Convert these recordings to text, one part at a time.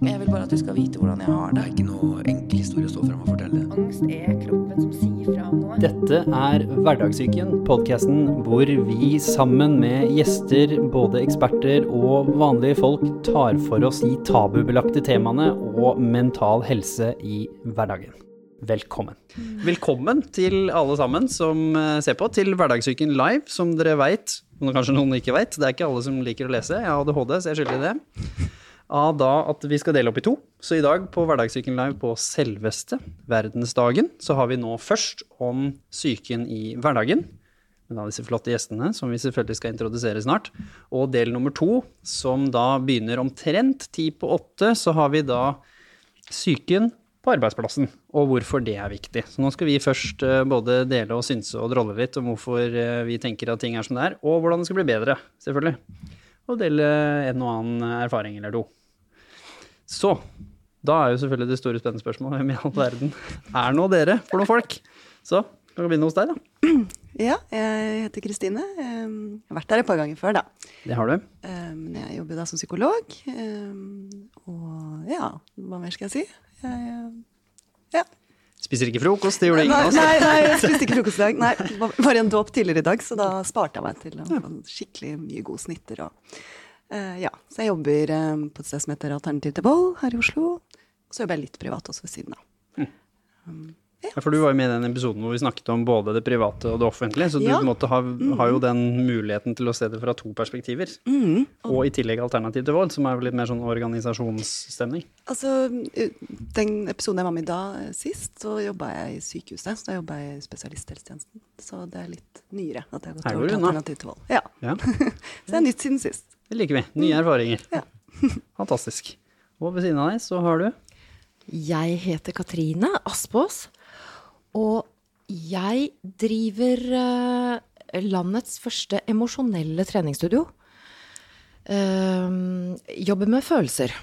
Jeg vil bare at du skal vite hvordan jeg har Det det. er ikke noe enkel historie å stå frem og fortelle. Angst er kroppen som sier fra om noe. Dette er Hverdagssyken, podkasten hvor vi sammen med gjester, både eksperter og vanlige folk, tar for oss de tabubelagte temaene og mental helse i hverdagen. Velkommen. Velkommen til alle sammen som eh, ser på, til Hverdagssyken live, som dere veit, men kanskje noen ikke veit. Det er ikke alle som liker å lese. Jeg har ADHD, så jeg er skyldig i det. Av da at vi skal dele opp i to. Så i dag på Hverdagssyken live på selveste verdensdagen, så har vi nå først om psyken i hverdagen. Med da disse flotte gjestene, som vi selvfølgelig skal introdusere snart. Og del nummer to, som da begynner omtrent ti på åtte, så har vi da psyken på arbeidsplassen, og hvorfor det er viktig. Så nå skal vi først eh, både dele og synse og drolle litt om hvorfor eh, vi tenker at ting er som det er, og hvordan det skal bli bedre, selvfølgelig. Og dele en og annen erfaring eller to. Så, da er jo selvfølgelig det store spennende spørsmålet hvem i all verden er nå dere for noen folk? Så, kan vi begynne hos deg, da. Ja, jeg heter Kristine. Um, Jeg har vært der et par ganger før, da. Det har du. Um, Men jeg jobber da som psykolog. um, Og ja, hva mer skal jeg si? Jeg, ja. Spiser ikke frokost, det gjorde ingen av oss. nei, nei, jeg spiste ikke frokost i dag. Nei, var- i en dåp tidligere i dag, så da sparte jeg meg til å få skikkelig mye gode snitter. Og, ja, så jeg jobber um, på et sted som heter Alternativ til vold her i Oslo. Og så jobber jeg litt privat også ved siden av. Ja, for du var jo med i den episoden hvor vi snakket om både det private og det offentlige, så du Ja. måte har, har jo den muligheten til å se det fra to perspektiver. Og i tillegg alternativ til vold, som er litt mer sånn organisasjonsstemning. Altså, uh, Den episoden jeg var med i da eh, sist, så jobba jeg i sykehuset. Så da jobba jeg i spesialisthelsetjenesten. Så det er litt nyere at jeg har gått over til alternativ til vold. Ja, Ja, Så det er nytt siden sist. Det liker vi. Nye erfaringer. Ja. Fantastisk. Og ved siden av deg så har du Jeg heter Katrine Aspås, og jeg driver eh, landets første emosjonelle treningsstudio. Eh, jobber med følelser.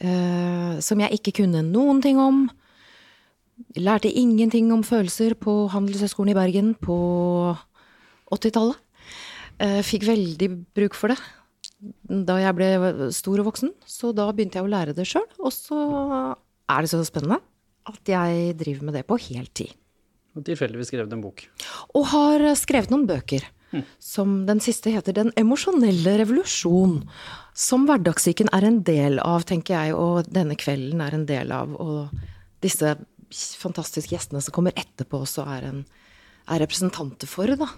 eh, som jeg ikke kunne noen ting om. Lærte ingenting om følelser på Handelshøyskolen i Bergen på 80-tallet. Eh, fikk veldig bruk for det da jeg ble stor og voksen, så da begynte jeg å lære det sjøl. Og så er det så spennende at jeg driver med det på heltid. og tilfeldigvis skrevet en bok. Og har skrevet noen bøker. Som den siste heter Den emosjonelle revolusjon. Som hverdagssyken er en del av, tenker jeg, og denne kvelden er en del av. Og disse fantastiske gjestene som kommer etterpå, også er, en, er representanter for, da.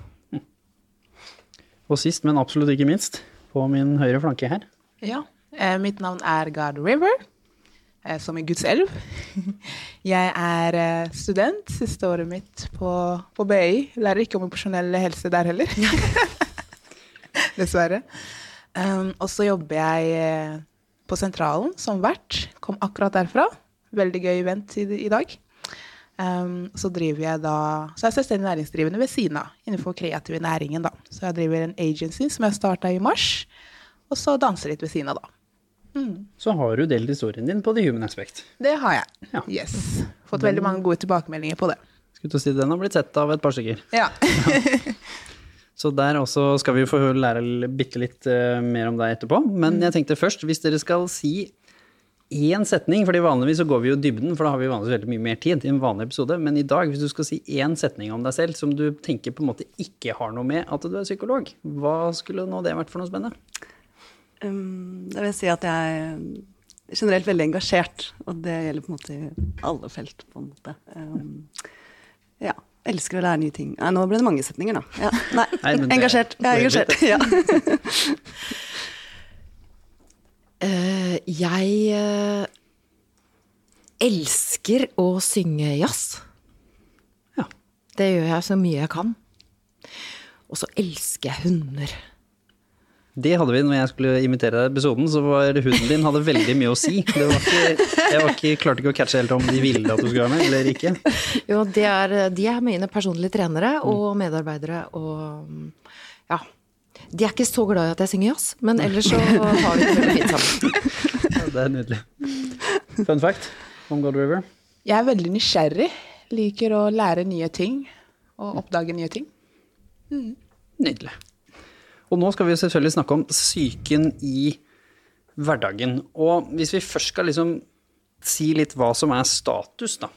Og sist, men absolutt ikke minst, på min høyre flanke her. Ja, eh, mitt navn er God River, eh, som i Guds elv. Jeg er eh, student, siste året mitt på, på BI. Lærer ikke om emosjonell helse der heller. Dessverre. Um, og så jobber jeg på Sentralen som vert. Kom akkurat derfra. Veldig gøy event i, i dag. Um, så driver jeg da Så er jeg selvstendig næringsdrivende ved siden av, innenfor kreative næringen, da. Så jeg driver en agency som jeg starta i mars, og så danser litt ved siden av, da. Så har du delt historien din på The Human Aspect. Det har jeg. Ja. Yes. Fått veldig mange gode tilbakemeldinger på det. Skulle til å si Den har blitt sett av et par stykker. Ja. Så der også skal vi få lære bitte litt eh, mer om deg etterpå. Men jeg tenkte først, hvis dere skal si én setning, fordi vanligvis så går vi jo dybden, for da har vi vanligvis veldig mye mer tid i en vanlig episode, men i dag, hvis du skal si én setning om deg selv som du tenker på en måte ikke har noe med at du er psykolog, hva skulle nå det vært for noe spennende? Um, det vil si at jeg er generelt veldig engasjert, og det gjelder på en måte i alle felt, på en måte. Um, ja. Elsker å lære nye ting. Nei, nå ble det mange setninger, da. Ja, nei, Nei, engasjert. Jeg er engasjert. Ja. Eh, jeg eh, elsker å synge jazz. Ja. Det gjør jeg så mye jeg kan. Og så elsker jeg hunder. Det hadde vi når jeg skulle imitere deg i episoden, så var hunden din hadde veldig mye å si. Det var ikke, jeg var ikke, klarte ikke å catche helt om de ville at du skulle være med, eller ikke. Jo, de er, de er mine personlige trenere og medarbeidere og ja. De er ikke så glad i at jeg synger jazz, men ellers så har vi det veldig fint sammen. Ja, det er nydelig. Fun fact om God River. Jeg er veldig nysgjerrig. Liker å lære nye ting og oppdage nye ting. Nydelig. Og nå skal vi selvfølgelig snakke om psyken i hverdagen. Og hvis vi først skal liksom si litt hva som er status, da.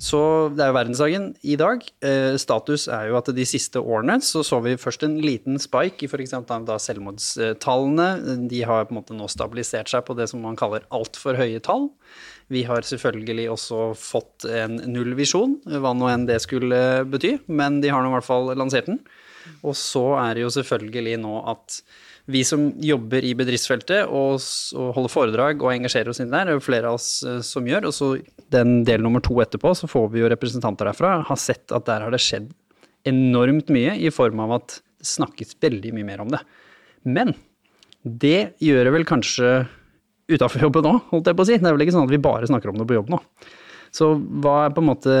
Så det er jo verdensdagen i dag. Eh, status er jo at de siste årene så så vi først en liten spike i f.eks. selvmordstallene. De har på en måte nå stabilisert seg på det som man kaller altfor høye tall. Vi har selvfølgelig også fått en nullvisjon, hva nå enn det skulle bety, men de har nå i hvert fall lansert den. Og så er det jo selvfølgelig nå at vi som jobber i bedriftsfeltet og, og holder foredrag og engasjerer oss inn der, det er jo flere av oss eh, som gjør. Og så den del nummer to etterpå, så får vi jo representanter derfra, har sett at der har det skjedd enormt mye i form av at det snakkes veldig mye mer om det. Men det gjør det vel kanskje utafor jobben òg, holdt jeg på å si. Det er vel ikke sånn at vi bare snakker om det på jobb nå. Så hva er på en måte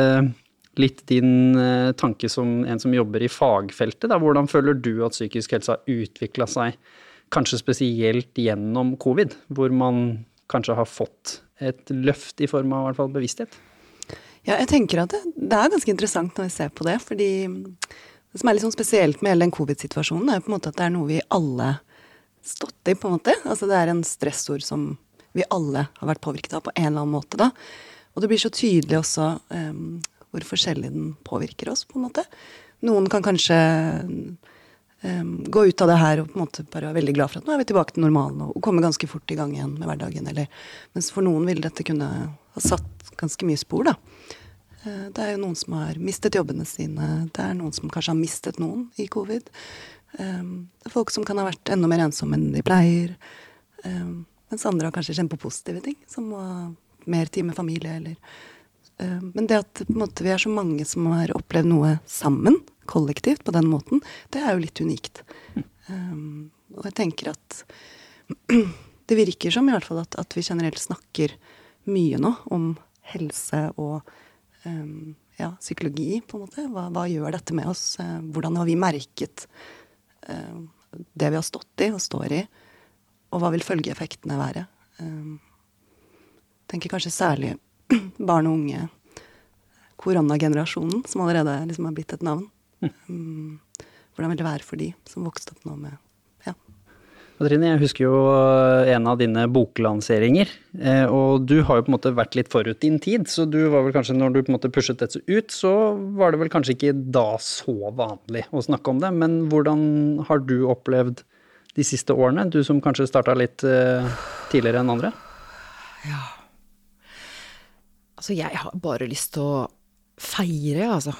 litt din eh, tanke som en som jobber i fagfeltet. Da. Hvordan føler du at psykisk helse har utvikla seg, kanskje spesielt gjennom covid, hvor man kanskje har fått et løft i form av hvert fall bevissthet? Ja, jeg tenker at det, det er ganske interessant når vi ser på det, fordi det som er litt sånn spesielt med hele den covid-situasjonen, er på en måte at det er noe vi alle stått i, på en måte. Altså det er en stressord som vi alle har vært påvirket av på en eller annen måte, da. Og det blir så tydelig også um, hvor forskjellig den påvirker oss, på en måte. Noen kan kanskje um, gå ut av det her og på en måte bare være veldig glad for at nå er vi tilbake til normalen og, komme ganske fort i gang igjen med hverdagen. Eller, mens for noen vil dette kunne ha satt ganske mye spor, da. Uh, det er jo noen som har mistet jobbene sine. Det er noen som kanskje har mistet noen i covid. Um, det er folk som kan ha vært enda mer ensomme enn de pleier. Um, mens andre har kanskje kjempepositive ting, som mer tid med familie eller Eh, men det at måte, vi er så mange som har opplevd noe sammen, kollektivt, på den måten, det er jo litt unikt. Um, og jeg tenker at det virker som i hvert fall at, at vi generelt snakker mye nå om helse og um, ja, psykologi, på en måte. Hva, hva, gjør dette med oss? Hvordan har vi merket uh, det vi har stått i og står i? Og hva vil følgeeffektene være? Um, tenker kanskje særlig barn og unge, koronagenerasjonen, som allerede liksom har blitt et navn. Mm. Hvordan vil det være for de som vokste opp nå med ja. Katrine, jeg husker jo eh, en av dine boklanseringer. Eh, og du har jo på en måte vært litt forut din tid, så du var vel kanskje, når du på en måte pushet dette ut, så var det vel kanskje ikke da så vanlig å snakke om det. Men hvordan har du opplevd de siste årene, du som kanskje starta litt eh, tidligere enn andre? Ja, Altså, jeg har bare lyst til å feire, altså.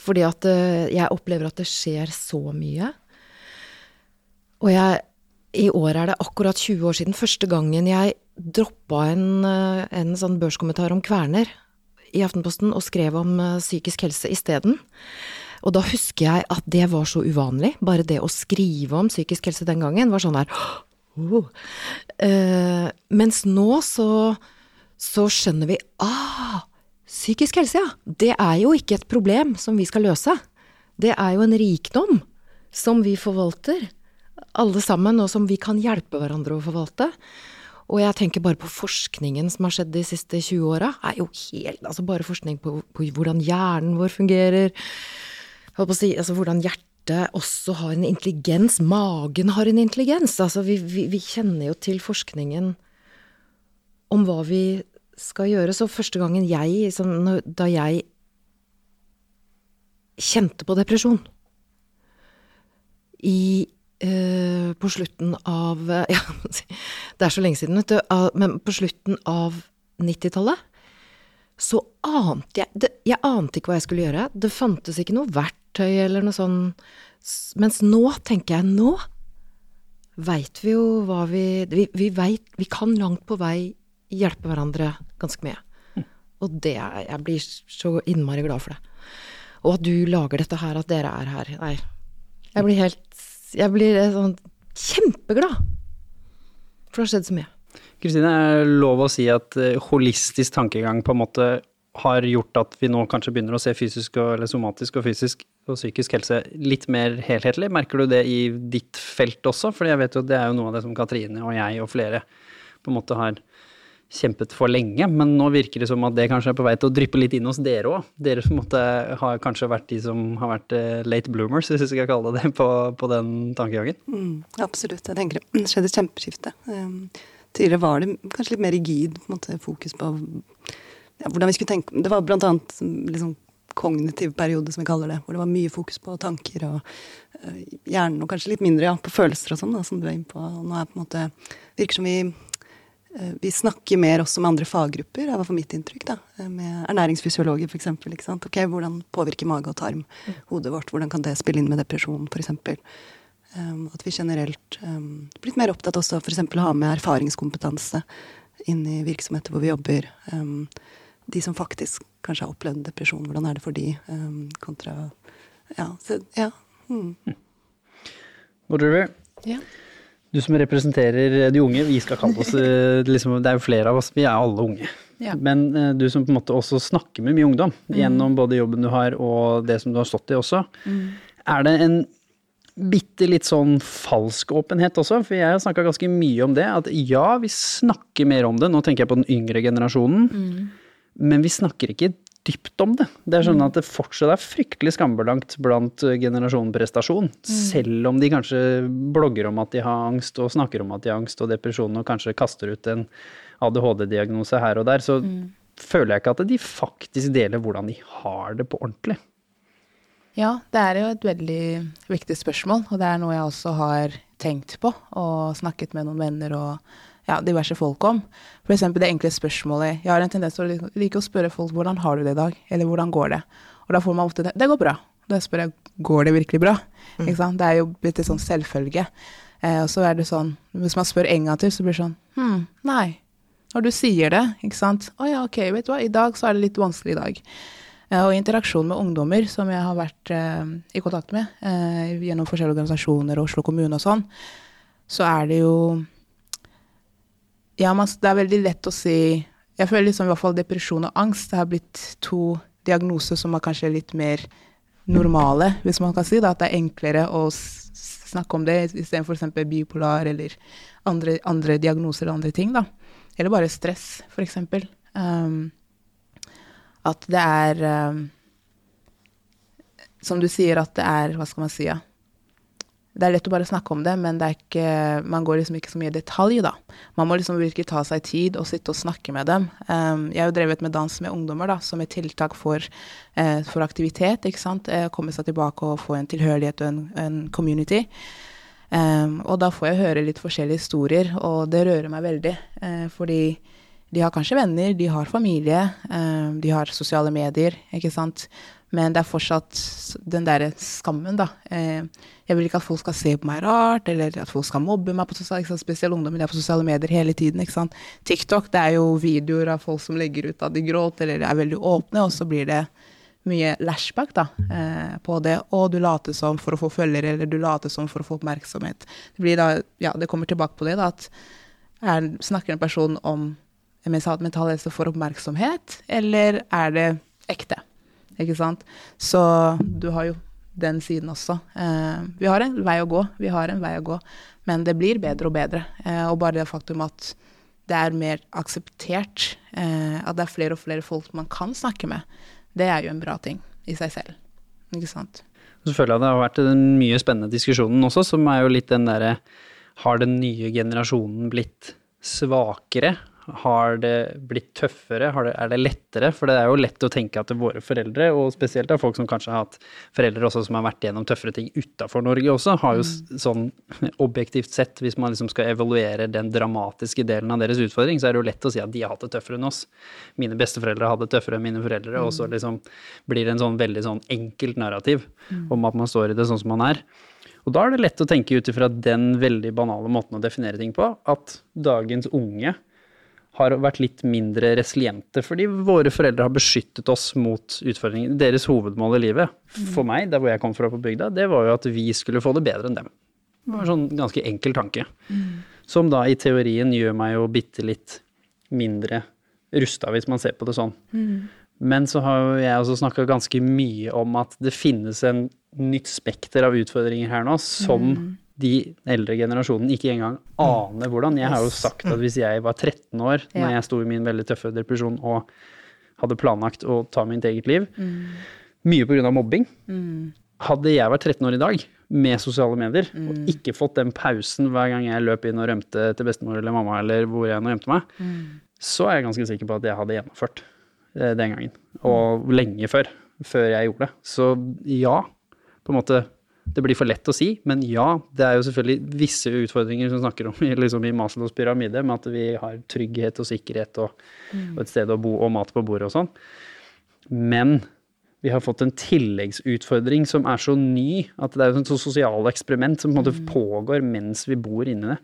Fordi at uh, jeg opplever at det skjer så mye. Og jeg I år er det akkurat 20 år siden første gangen jeg droppa en, uh, en sånn børskommentar om kverner i Aftenposten og skrev om uh, psykisk helse isteden. Og da husker jeg at det var så uvanlig. Bare det å skrive om psykisk helse den gangen var sånn der oh. Mens nå så så skjønner vi ah, psykisk helse, ja. Det er jo ikke et problem som vi skal løse. Det er jo en rikdom som vi forvalter, alle sammen, og som vi kan hjelpe hverandre å forvalte. Og jeg tenker bare på forskningen som har skjedd de siste 20 åra. altså Bare forskning på, på hvordan hjernen vår fungerer. Si, altså hvordan hjertet også har en intelligens. Magen har en intelligens. Altså vi, vi, vi kjenner jo til forskningen om hva vi skal gjøre. Så første gangen jeg, da jeg kjente på depresjon i eh, På slutten av Ja, det er så lenge siden, vet du. Men på slutten av 90-tallet så ante jeg det, Jeg ante ikke hva jeg skulle gjøre. Det fantes ikke noe verktøy eller noe sånn Mens nå tenker jeg Nå veit vi jo hva vi Vi, vi veit Vi kan langt på vei hjelpe hverandre ganske mye. Og det Jeg blir så innmari glad for det. Og at du lager dette her, at dere er her. Nei. Jeg blir helt Jeg blir sånn kjempeglad. For det har skjedd så mye. Kristine, er lov å si at eh, holistisk tankegang på en måte har gjort at vi nå kanskje begynner å se fysisk og, eller somatisk og fysisk og psykisk helse litt mer helhetlig? Merker du det i ditt felt også? For jeg vet jo at det er jo noe av det som Katrine og jeg og flere på en måte har kjempet for lenge, men nå virker det som at det kanskje er på vei til å dryppe litt inn hos dere òg. Dere som måtte, har kanskje vært de som har vært eh, late bloomers, hvis vi skal kalle det det, på, på den tankegangen. Mm, absolutt. Jeg tenker det skjedde et kjempeskifte. Um, tidligere var det kanskje litt mer rigid på måte, fokus på ja, hvordan vi skulle tenke Det var blant annet liksom, kognitiv periode, som vi kaller det, hvor det var mye fokus på tanker og uh, hjernen, og kanskje litt mindre ja, på følelser og sånn, som du er inne på. Og nå er på en måte virker som vi vi snakker mer også med andre faggrupper, det var for mitt inntrykk. da, uh, Med ernæringsfysiologer, f.eks. Ok, hvordan påvirker mage og tarm hodet vårt? Hvordan kan det spille inn med depresjon, f.eks.? Um, at vi generelt um, blitt mer opptatt også f.eks. å ha med erfaringskompetanse inn i virksomheter hvor vi jobber. Um, de som faktisk kanskje har opplevd depresjon, hvordan er det for de um, kontra Ja. Så, ja. Mm. Ja. Du som representerer de unge, vi skal kalle oss eh, liksom, Det er jo flere av oss, vi er alle unge. Ja. Men eh, du som på en måte også snakker med mye ungdom, gjennom både jobben du har og det som du har stått i også, er det en bitte litt sånn falsk åpenhet også? For jeg har snakka ganske mye om det, at ja, vi snakker mer om det, nå tenker jeg på den yngre generasjonen, men vi snakker ikke dypt om det. Det er sånn at det fortsatt er fryktelig skambelagt blant eh, generasjonen prestasjon. Selv om de kanskje blogger om at de har angst, og snakker om at de har angst og depresjon, og kanskje kaster ut en ADHD-diagnose her og der, så føler jeg ikke at de faktisk deler hvordan de har det på ordentlig. Ja, det er jo et veldig viktig spørsmål, og det er noe jeg også har tenkt på og snakket med noen venner og ja, diverse folk om. Eksempel det enkle spørsmålet. Jeg har en tendens til å like å spørre folk hvordan har du det i dag, eller hvordan går det? Og da får man ofte det. Det går bra. Da spør jeg går det virkelig bra. Ikke sant? Det er jo blitt en sånn selvfølge. Eh, og så er det sånn, hvis man spør en gang til, så blir det sånn hm, nei. Når du sier det, ikke sant. Å ja, ok, vet du hva, i dag så er det litt vanskelig i dag. Eh, og interaksjon med ungdommer, som jeg har vært eh, i kontakt med eh, gjennom forskjellige organisasjoner og Oslo kommune og sånn, så er det jo Ja, man, det er veldig lett å si Jeg føler liksom i hvert fall depresjon og angst det har blitt to diagnoser som er kanskje litt mer normale, hvis man kan si det. At det er enklere å snakke om det istedenfor f.eks. bipolar eller andre, andre diagnoser og andre ting. da. Eller bare stress, f.eks. Um, at det er um, Som du sier, at det er Hva skal man si? Ja? Det er lett å bare snakke om det, men det ikke, man går liksom ikke så mye i detalj, da. Man må liksom virkelig ta seg tid og sitte og snakke med dem. Um, jeg har jo drevet med dans med ungdommer, da, som et tiltak for, eh, for aktivitet, ikke sant. Eh, komme seg tilbake og få en tilhørighet og en, en community. Um, og da får jeg høre litt forskjellige historier, og det rører meg veldig. Eh, fordi de har kanskje venner, de har familie, eh, de har sosiale medier, ikke sant. Men det er fortsatt den derre skammen, da. Eh, jeg vil ikke at folk skal se på meg rart, eller at folk skal mobbe meg på sosiale, sant? spesielt ungdommen er på sosiale medier hele tiden. ikke sant? TikTok det er jo videoer av folk som legger ut at de gråter eller er veldig åpne, og så blir det mye lashback da, eh, på det. Og du later som for å få følgere, eller du later som for å få oppmerksomhet. Det da, ja, det kommer tilbake på det, da, at er, snakker en person om mental helse for oppmerksomhet, eller er det ekte? Ikke sant? Så du har jo den siden også. Eh, vi har en vei å gå, vi har en vei å gå, men det blir bedre og bedre. Eh, og bare det faktum at det er mer akseptert, eh, at det er flere og flere folk man kan snakke med, det er jo en bra ting i seg selv. Ikke sant? Så føler jeg det har vært den mye spennende diskusjonen også, som er jo litt den derre Har den nye generasjonen blitt svakere? Har det blitt tøffere? Har det, er det lettere? For det er jo lett å tenke at våre foreldre, og spesielt av folk som kanskje har hatt foreldre også som har vært gjennom tøffere ting utafor Norge også, har jo s- sånn objektivt sett, hvis man liksom skal evaluere den dramatiske delen av deres utfordring, så er det jo lett å si at de har hatt det tøffere enn oss. Mine besteforeldre hadde det tøffere enn mine foreldre, og så liksom blir det en sånn veldig sånn enkelt narrativ om at man står i det sånn som man er. Og da er det lett å tenke ut ifra den veldig banale måten å definere ting på, at dagens unge har vært litt mindre resiliente, fordi våre foreldre har beskyttet oss mot utfordringer. Deres hovedmål i livet, for meg, der hvor jeg kom fra på bygda, det var jo at vi skulle få det bedre enn dem. Det var en sånn ganske enkel tanke. Som da i teorien gjør meg jo bitte litt mindre rusta, hvis man ser på det sånn. Men så har jo jeg også snakka ganske mye om at det finnes en nytt spekter av utfordringer her nå som de eldre generasjonen ikke engang aner hvordan. Jeg har jo sagt at hvis jeg var 13 år når jeg sto i min veldig tøffe depresjon og hadde planlagt å ta mitt eget liv, mye pga. mobbing Hadde jeg vært 13 år i dag med sosiale medier og ikke fått den pausen hver gang jeg løp inn og rømte til bestemor eller mamma eller hvor jeg nå gjemte meg, så er jeg ganske sikker på at jeg hadde gjennomført eh, den gangen. Og lenge før. Før jeg gjorde det. Så ja, på en måte det blir for lett å si, men ja, det er jo selvfølgelig visse utfordringer som snakker om liksom, i Maslows pyramide, med at vi har trygghet og sikkerhet og, og et sted å bo og mat på bordet og sånn. Men vi har fått en tilleggsutfordring som er så ny at det er et sosialt eksperiment som på en måte pågår mens vi bor inni det,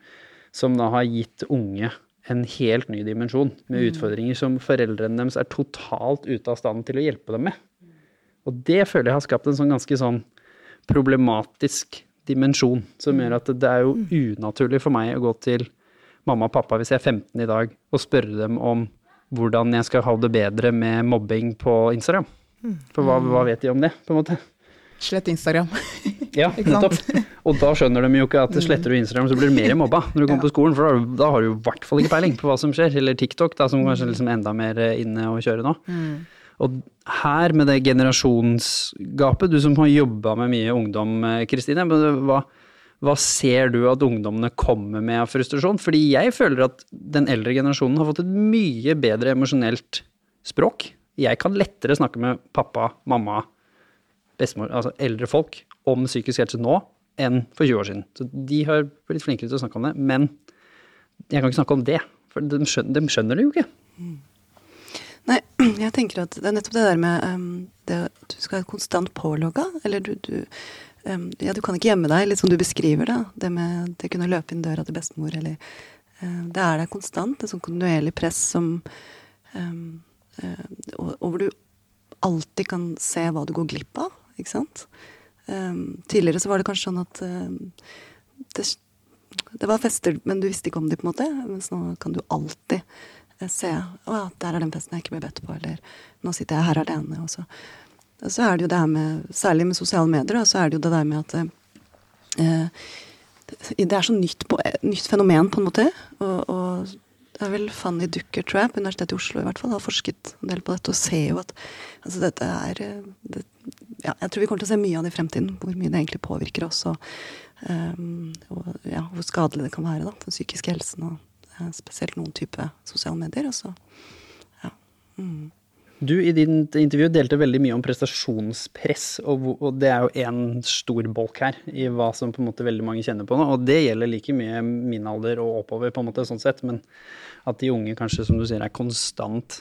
som da har gitt unge en helt ny dimensjon med utfordringer som foreldrene deres er totalt ute av stand til å hjelpe dem med. Og det føler jeg har skapt en sånn ganske sånn problematisk dimensjon, som gjør at det er jo unaturlig for meg å gå til mamma og pappa hvis jeg er 15 i dag, og spørre dem om hvordan jeg skal ha det bedre med mobbing på Instagram. For hva, hva vet de om det, på en måte? Slett Instagram. Ja, nettopp. Og da skjønner de jo ikke at sletter du Instagram, så blir du mer mobba når du kommer på skolen, for da, har du i hvert fall ikke peiling på hva som skjer. Eller TikTok, da, som kanskje er liksom enda mer eh, inne å kjøre nå. Og her med det generasjonsgapet, du som har jobba med mye ungdom, eh, Kristine, hva, hva ser du at ungdommene kommer med av frustrasjon? Fordi jeg føler at den eldre generasjonen har fått et mye bedre emosjonelt språk. Jeg kan lettere snakke med pappa, mamma, bestemor, altså eldre folk, om psykisk helse nå enn for 20 år siden. Så de har blitt flinkere til å snakke om det, men jeg kan ikke snakke om det. For de skjønner, de skjønner det jo ikke. Nei, jeg tenker at det er nettopp det der med um, det at du skal være konstant pålogga. Eller du, du um, Ja, du kan ikke gjemme deg, litt som du beskriver det. Det med det kunne løpe inn døra til bestemor, eller uh, Det er der konstant. Et sånn kontinuerlig press som um, uh, og, og hvor du alltid kan se hva du går glipp av, ikke sant. Tidligere så var det kanskje sånn at um, det, det var fester, men du visste ikke om de, på en måte. Mens nå kan du alltid eh, se at der er den festen jeg ikke ble bedt på, eller nå sitter jeg her alene. Og så, og så er det jo det her med Særlig med sosiale medier, da, så er det jo det der med at eh, det er så nytt, på, eh, nytt fenomen, på en måte. Og, og det er vel Fanny Ducker, tror jeg, på Universitetet i Oslo i hvert fall, har forsket en del på dette og ser jo at altså dette er eh, det, ja, Jeg tror vi kommer til å se mye av det i fremtiden, hvor mye det egentlig påvirker oss. og Um, og ja, hvor skadelig det kan være, da, den psykiske helsen, og spesielt noen type sosiale medier. Også. ja. Mm. Du i ditt intervju delte veldig mye om prestasjonspress, og, det er jo én stor bolk her i hva som på en måte veldig mange kjenner på nå. Og det gjelder like mye min alder og oppover, på en måte sånn sett, men at de unge kanskje, som du sier, er konstant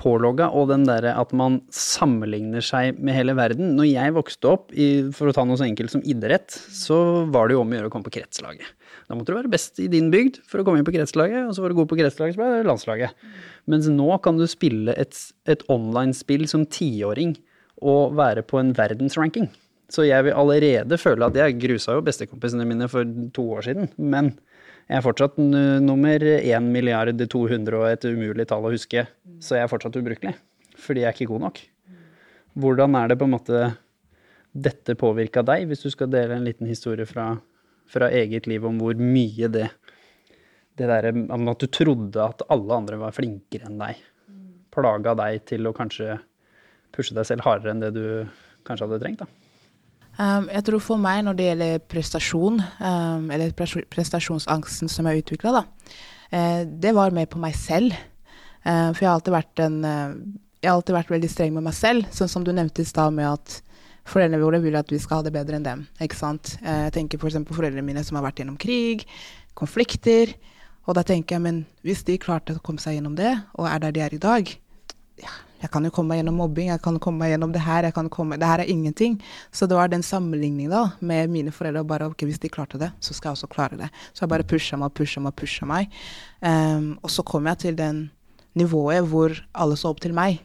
pålogga, og den derre at man sammenligner seg med hele verden. Når jeg vokste opp, for å ta noe så enkelt som idrett, så var det jo om å gjøre å komme på kretslaget. Da måtte du være best i din bygd for å komme inn på kretslaget, og så var du god på kretslaget, så ble det landslaget. Mens nå kan du spille et, et online-spill som tiåring og være på en verdensranking. Så jeg vil allerede føle at jeg grusa jo bestekompisene mine for to år siden, men jeg er fortsatt nummer 1 milliard 200 og et umulig tall å huske, så jeg er fortsatt ubrukelig. Fordi jeg er ikke god nok. Hvordan er det på en måte dette påvirka deg, hvis du skal dele en liten historie fra, fra eget liv om hvor mye det det derre at du trodde at alle andre var flinkere enn deg, plaga deg til å kanskje pushe deg selv hardere enn det du kanskje hadde trengt, da. Um, jeg tror for meg når det gjelder prestasjon, um, eller prestasjonsangsten som jeg utvikla, da, eh, det var mer på meg selv. Uh, for jeg har alltid vært en uh, Jeg har alltid vært veldig streng med meg selv, sånn som du nevnte i stad med at foreldrene våre vil at vi skal ha det bedre enn dem. Ikke sant? Eh, jeg tenker f.eks. på foreldrene mine som har vært gjennom krig, konflikter. Og da tenker jeg, men hvis de klarte å komme seg gjennom det, og er der de er i dag, ja, jeg kan jo komme meg gjennom mobbing, jeg kan komme meg gjennom det her, jeg kan komme, det her er ingenting. Så det var den sammenligningen da, med mine foreldre, bare ok, hvis de klarte det, så skal jeg også klare det. Så jeg bare pusha meg og pusha meg pusha meg. Um, og så kom jeg til den nivået hvor alle så opp til meg.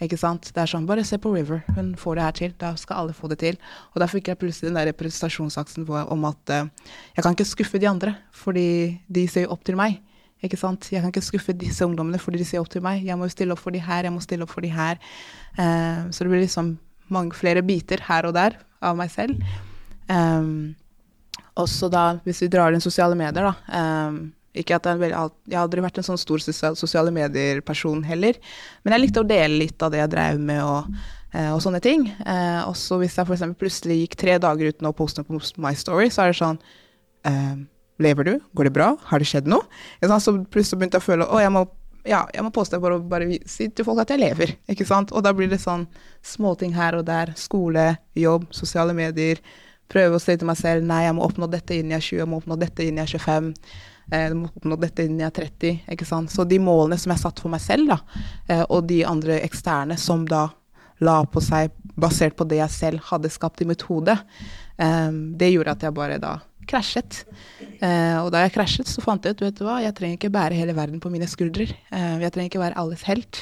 Ikke sant? Det er sånn, bare se på River, hun får det her til, da skal alle få det til. Og da fikk jeg plutselig den der prestasjonsaksen hvor- om at uh, jeg kan ikke skuffe de andre, fordi de ser jo opp til meg. Ikke sant? Jeg kan ikke skuffe disse ungdommene fordi de ser opp til meg. Jeg må jo stille opp for de her, jeg må stille opp for de her. Uh, så det blir liksom mange flere biter her og der av meg selv. Um, også da, hvis vi drar inn sosiale medier, da. ehm, ikke at jeg, jeg har aldri vært en sånn stor sosiale medier-person heller, men jeg likte å dele litt av det jeg drev med og, eh, og sånne ting. Og også hvis jeg f.eks. plutselig gikk tre dager uten å poste noe på My Story, så er det sånn ehm, Lever du? Går det bra? Har det skjedd noe? Så plutselig begynte jeg å føle å, jeg må, ja, jeg må poste bare, bare si til folk at jeg lever. Ikke sant? Og da blir det sånn småting her og der. Skole, jobb, sosiale medier. Prøve å si til meg selv nei, jeg må oppnå dette innen jeg er 20, jeg må oppnå dette innen jeg er 25. eh, Jeg må oppnå dette innen jeg er 30. Ikke sant? Så de målene som jeg satte for meg selv, da, eh, og de andre eksterne som da la på seg basert på det jeg selv hadde skapt i mitt hode, eh, det gjorde at jeg bare da krasjet. Og da jeg krasjet, så fant jeg ut vet du hva, jeg trenger ikke bære hele verden på mine skuldre. Jeg trenger ikke være alles helt.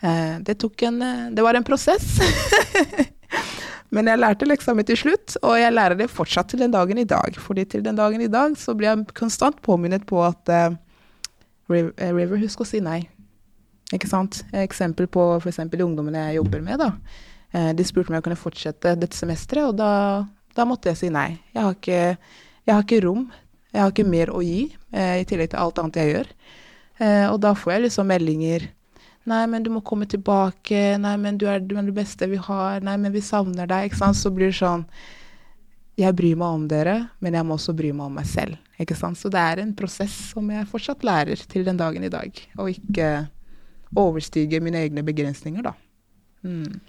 Det tok en Det var en prosess. Men jeg lærte leksa mi til slutt, og jeg lærer det fortsatt til den dagen i dag. Fordi til den dagen i dag så blir jeg konstant påminnet på at uh, River, husk å si nei. Ikke sant? Eksempel på f.eks. ungdommene jeg jobber med. da. Eh, de spurte om jeg kunne fortsette dette semesteret, og da, da måtte jeg si nei. Jeg har ikke, jeg har ikke rom. Jeg har ikke mer å gi, i tillegg til alt annet jeg gjør. Og da får jeg liksom meldinger Nei, men du må komme tilbake. Nei, men du er, du er det beste vi har. Nei, men vi savner deg. Ikke sant. Så blir det sånn Jeg bryr meg om dere, men jeg må også bry meg om meg selv. Ikke sant. Så det er en prosess som jeg fortsatt lærer til den dagen i dag. Og ikke overstige mine egne begrensninger, da. Mm.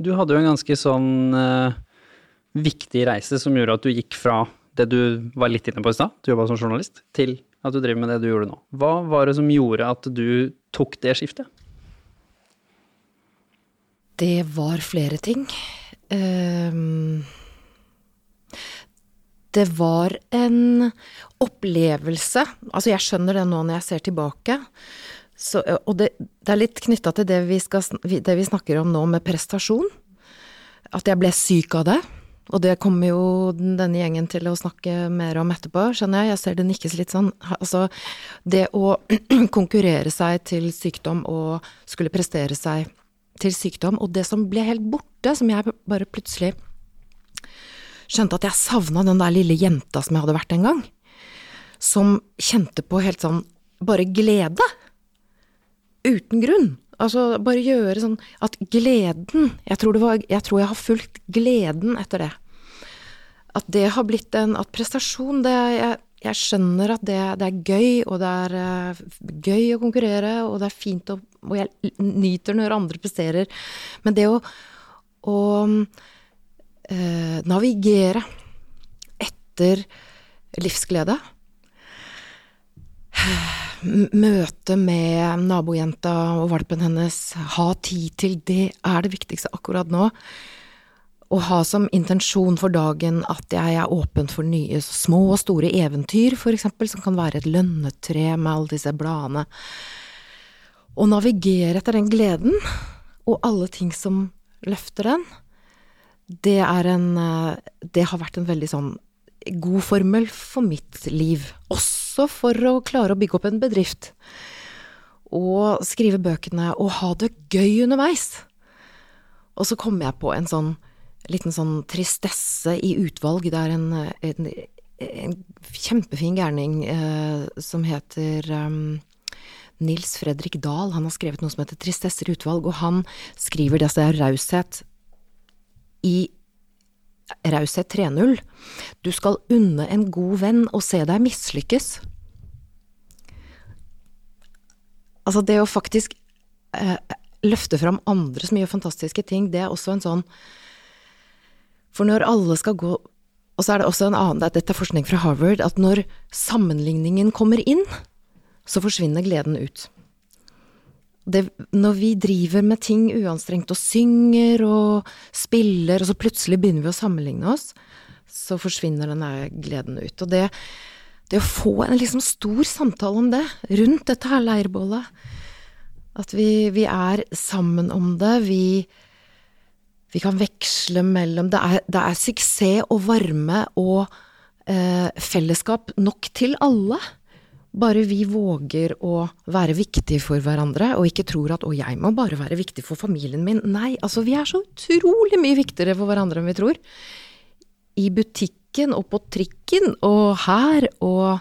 Du hadde jo en ganske sånn uh, viktig reise som gjorde at du gikk fra det du var litt inne på i stad, du jobba som journalist, til at du driver med det du gjorde nå. Hva var det som gjorde at du tok det skiftet? Det var flere ting. Ehm, det var en opplevelse Altså, jeg skjønner det nå når jeg ser tilbake. Så, og det, det er litt knytta til det vi, skal, det vi snakker om nå med prestasjon. At jeg ble syk av det. Og det kommer jo denne gjengen til å snakke mer om etterpå, skjønner jeg. Jeg ser det nikkes litt sånn. Altså, det å konkurrere seg til sykdom og skulle prestere seg til sykdom, og det som ble helt borte, som jeg bare plutselig skjønte at jeg savna den der lille jenta som jeg hadde vært en gang. Som kjente på helt sånn bare glede. Uten grunn. Altså bare gjøre sånn at gleden Jeg tror, var, jeg, tror jeg har fulgt gleden etter det. At det har blitt en At prestasjon, det jeg, jeg skjønner at det, det er gøy, og det er uh, gøy å konkurrere, og det er fint å Og jeg nyter når andre presterer. Men det å, å eh, navigere etter livsglede Møte med nabojenta og valpen hennes, ha tid til det, er det viktigste akkurat nå. Å ha som intensjon for dagen at jeg er åpen for nye små og store eventyr, for eksempel, som kan være et lønnetre med alle disse bladene. Å navigere etter den gleden, og alle ting som løfter den, det er en eh, Det har vært en veldig sånn god formel for mitt liv. Også for å klare å bygge opp en bedrift. Og skrive bøkene og ha det gøy underveis. Og så kom jeg på en sånn liten sånn tristesse i utvalg. Det er en, en, en kjempefin gærning eh, som heter um, Nils Fredrik Dahl. Han har skrevet noe som heter Tristesser utvalg, og han skriver det som er raushet i Raushet 3.0. Du skal unne en god venn å se deg mislykkes. Altså, det å faktisk eh, løfte fram andre som gjør fantastiske ting, det er også en sånn For når alle skal gå Og så er det også en annen Dette er forskning fra Harvard, at når sammenligningen kommer inn, så forsvinner gleden ut. Det, når vi driver med ting uanstrengt og synger og spiller, og så plutselig begynner vi å sammenligne oss, så forsvinner denne gleden ut. Og det, det å få en liksom stor samtale om det, rundt dette her leirbålet, at vi, vi er sammen om det, vi, vi kan veksle mellom Det er, det er suksess og varme og eh, fellesskap nok til alle. Bare vi våger å være viktige for hverandre, og ikke tror at 'å, jeg må bare være viktig for familien min'. Nei, altså vi er så utrolig mye viktigere for hverandre enn vi tror. I butikken og på trikken og her og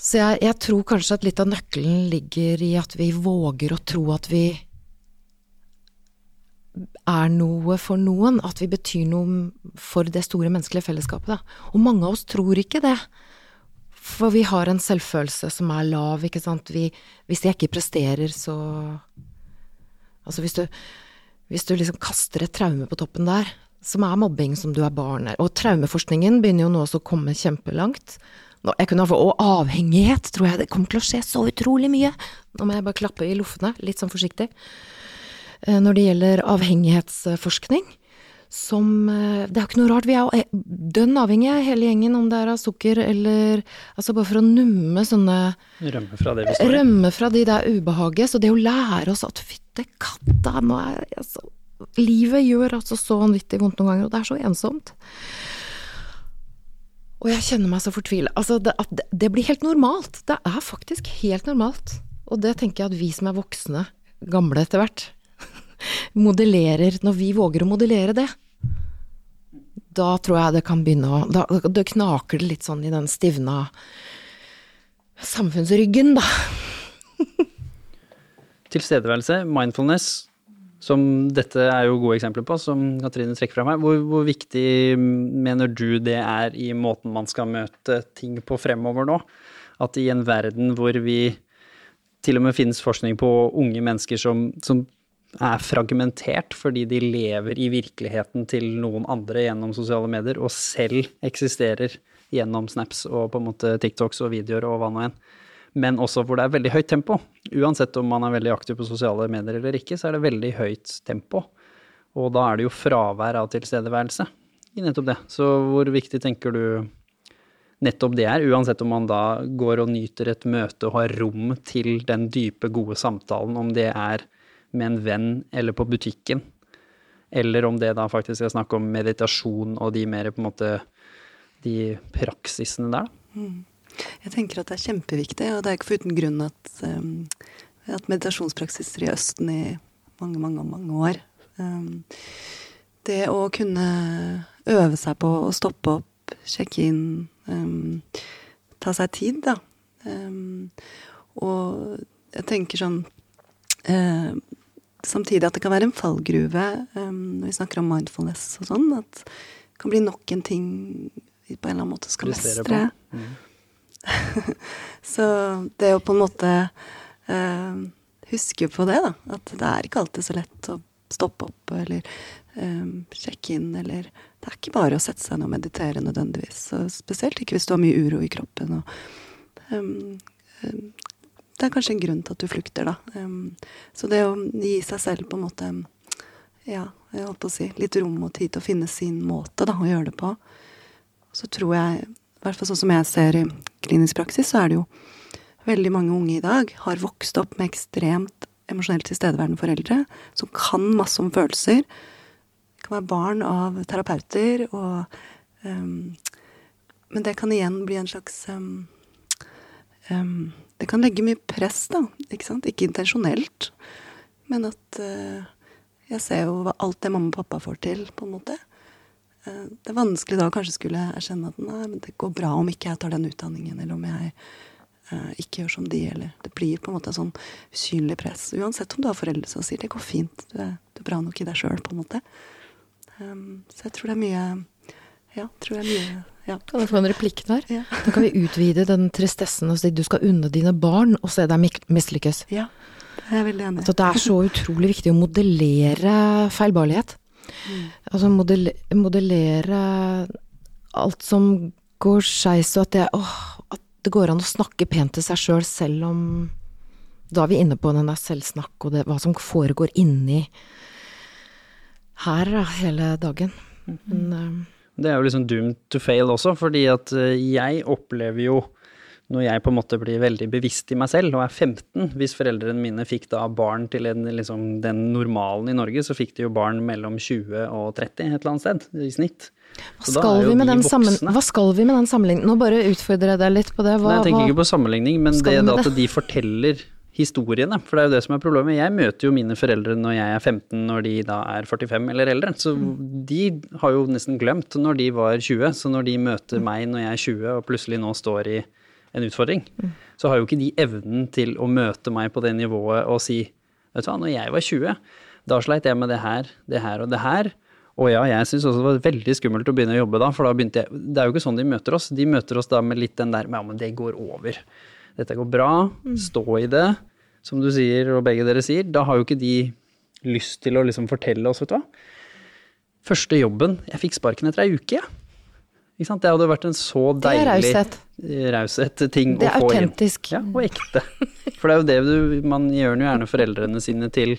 Så jeg, jeg tror kanskje at litt av nøkkelen ligger i at vi våger å tro at vi er noe for noen, at vi betyr noe for det store menneskelige fellesskapet. Da. Og mange av oss tror ikke det. For vi har en selvfølelse som er lav, ikke sant. Vi, hvis jeg ikke presterer, så Altså hvis du, hvis du liksom kaster et traume på toppen der, som er mobbing, som du er barn Og traumeforskningen begynner jo nå også å komme kjempelangt. Nå, jeg kunne få, og avhengighet, tror jeg det kommer til å skje så utrolig mye. Nå må jeg bare klappe i loffene, litt sånn forsiktig. Eh, Når det gjelder avhengighetsforskning, som eh, Det er jo ikke noe rart, vi er jo eh, dønn avhengige, hele gjengen, om det er av sukker eller Altså bare for å numme sånne Rømme fra det vi står i. Rømme fra de der ubehaget. Så det å lære oss at fytte katta, nå er altså Livet gjør altså så vanvittig vondt noen ganger, og det er så ensomt. Og jeg kjenner meg så fortvila. Altså, det, at det, det blir helt normalt. Det er faktisk helt normalt. Og det tenker jeg at vi som er voksne, gamle etter hvert, modellerer Når vi våger å modellere det, da tror jeg det kan begynne å Da da knaker det litt sånn i den stivna samfunnsryggen, da. Tilstedeværelse, mindfulness, som dette er jo gode eksempler på, som Katrine trekker fram her. Hvor, hvor viktig mener du det er i måten man skal møte ting på fremover nå? At i en verden hvor vi til og med finnes forskning på unge mennesker som, som er fragmentert fordi de lever i virkeligheten til noen andre gjennom sosiale medier, og selv eksisterer gjennom snaps og på en måte TikToks og videoer og hva nå enn. Men også hvor det er veldig høyt tempo. Uansett om man er veldig aktiv på sosiale medier eller ikke, så er det veldig høyt tempo. Og da er det jo fravær av tilstedeværelse i nettopp det. Så hvor viktig tenker du nettopp det er, uansett om man da går og nyter et møte og har rom til den dype, gode samtalen, om det er med en venn eller på butikken, eller om det da faktisk er snakk om meditasjon og de mer på en måte de praksisene der, da. Jeg tenker at det er kjempeviktig, og det er ikke for uten grunn at, um, at meditasjonspraksiser i Østen i mange, mange, mange år um, Det å kunne øve seg på å stoppe opp, sjekke inn, um, ta seg tid, da. Og jeg tenker sånn eh, Samtidig at det kan være en fallgruve um, når vi snakker om mindfulness og sånn, at det kan bli nok en ting vi på en eller annen måte skal mestre. Mm. Så det å på en måte eh, huske på det, da. At det er ikke alltid så lett å stoppe opp eller um, sjekke inn, eller Det er ikke bare å sette seg ned og meditere nødvendigvis. Og spesielt ikke hvis du har mye uro i kroppen. Og, ehm, det er kanskje en grunn til at du flykter, da. Så det å gi seg selv på en måte ja, jeg holdt på å si, litt rom og tid til å finne sin måte da, å gjøre det på. Så tror jeg, i hvert fall sånn som jeg ser i klinisk praksis, så er det jo veldig mange unge i dag har vokst opp med ekstremt emosjonelt tilstedeværende foreldre som kan masse om følelser. Det kan være barn av terapeuter og um, Men det kan igjen bli en slags um, ehm, Det kan legge mye press, da. Ikke sant? Ikke intensjonelt, men at uh, jeg ser jo hva alt det mamma og pappa får til, på en måte. Uh, Det er vanskelig da kanskje skulle erkjenne at nei, men det går bra om ikke jeg tar den utdanningen, eller om jeg uh, ikke gjør som de, eller Det blir på en måte sånn usynlig press. Uansett om du har foreldre som sier det går fint, du er, du er bra nok i deg sjøl, på en måte. Um, så jeg tror det er mye Ja, tror det er mye Ja. Kan jeg få en replikk der? Ja. Da kan vi utvide den tristessen og si du skal unne dine barn å se deg mislykkes. ja. Det er jeg veldig enig. Så det er så utrolig viktig å modellere feilbarlighet. Altså modell, modellere alt som går skeis, og at det, åh, at det går an å snakke pent til seg sjøl, selv, selv om Da er vi inne på den der selvsnakk og det, hva som foregår inni her da, hele dagen. Men eh, Det er jo liksom doomed to fail også, fordi at eh, jeg opplever jo når jeg på en måte blir veldig bevisst i meg selv og er 15 Hvis foreldrene mine fikk da barn til en, liksom, den normalen i Norge, så fikk de jo barn mellom 20 og 30 et eller annet sted i snitt. hva skal, vi med de den sammen, hva skal vi med den sammenligningen? Nå bare utfordrer jeg deg litt på det. Hva, Nei, jeg tenker hva, ikke på sammenligning, men det? at de forteller historiene. For det er jo det som er problemet. Jeg møter jo mine foreldre når jeg er 15, når de da er 45 eller eldre. Så de har jo nesten glemt når de var 20. Så når de møter meg når jeg er 20 og plutselig nå står i en utfordring, så har jo ikke de evnen til å møte meg på det nivået og si Vet du hva, når jeg var 20, da sleit jeg med det her, det her og det her. Og ja, jeg syns også det var veldig skummelt å begynne å jobbe da, for da begynte jeg Det er jo ikke sånn de møter oss. De møter oss da med litt den der Ja, men det går over. Dette går bra. Stå i det. Som du sier, og begge dere sier. Da har jo ikke de lyst til å liksom fortelle oss, vet du hva. Første jobben Jeg fikk sparken etter ei uke, jeg. Sant? Det hadde vært en så deilig raushet. raushet ting å få inn. Det er autentisk. Ja, og ekte. For det er jo det du Man gjør jo gjerne foreldrene sine til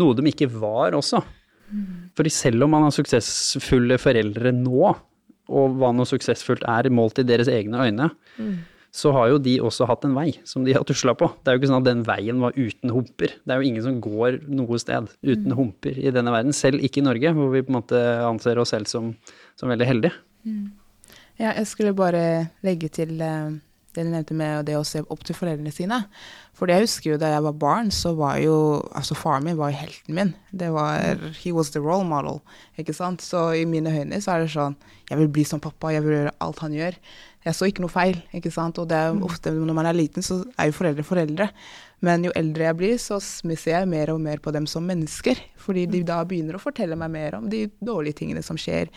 noe de ikke var også. Fordi selv om man har suksessfulle foreldre nå, og hva noe suksessfullt er målt i deres egne øyne, så har jo de også hatt en vei som de har tusla på. Det er jo ikke sånn at den veien var uten humper. Det er jo ingen som går noe sted uten humper i denne verden. Selv ikke i Norge, hvor vi på en måte anser oss selv som, som veldig heldige. Ja, jeg skulle bare legge til eh, det du nevnte med det å se opp til foreldrene sine. For jeg husker jo da jeg var barn, så var jo Altså, faren min var jo helten min. Det var He was the role model, ikke sant. Så i mine øyne så er det sånn Jeg vil bli som pappa, jeg vil gjøre alt han gjør. Jeg så ikke noe feil, ikke sant. Og det er jo ofte når man er liten, så er jo foreldre foreldre. Men jo eldre jeg blir, så ser jeg mer og mer på dem som mennesker. Fordi de da begynner å fortelle meg mer om de dårlige tingene som skjer.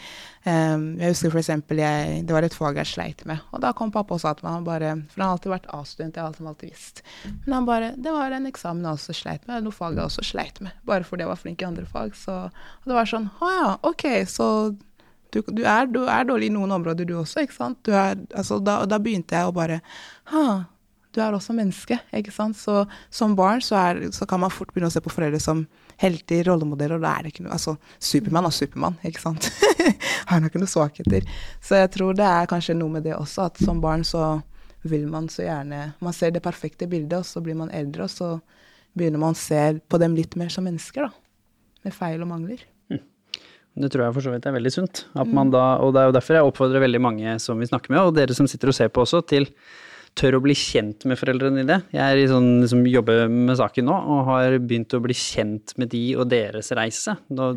Um, jeg husker eksempel, det var et fag jeg sleit med. Og da kom pappa og sa til meg, han bare, for han har alltid vært A-student, jeg har alltid, alltid visst. Men han bare, det var en eksamen jeg også sleit med, noe fag jeg også sleit med. Bare fordi jeg var flink i andre fag. Så og det var sånn, å ja, ok, så du, du, er, du er dårlig i noen områder du også, ikke sant? Er, altså, da, da begynte jeg å bare, ha, du er også menneske, ikke sant? Så som barn så, er, så kan man fort begynne å se på foreldre som helter, rollemodeller, og da er det ikke noe Altså, Supermann er Supermann, ikke sant? Har nok ikke noen svakheter. Så jeg tror det er kanskje noe med det også, at som barn så vil man så gjerne Man ser det perfekte bildet, og så blir man eldre, og så begynner man å se på dem litt mer som mennesker, da. Med feil og mangler. Det tror jeg for så vidt er veldig sunt. At man da, og det er jo derfor jeg oppfordrer veldig mange som vi snakker med, og dere som sitter og ser på også, til tør å bli kjent med foreldrene dine. Jeg er i sånn, liksom, jobber med saken nå, og har begynt å bli kjent med de og deres reise. Nå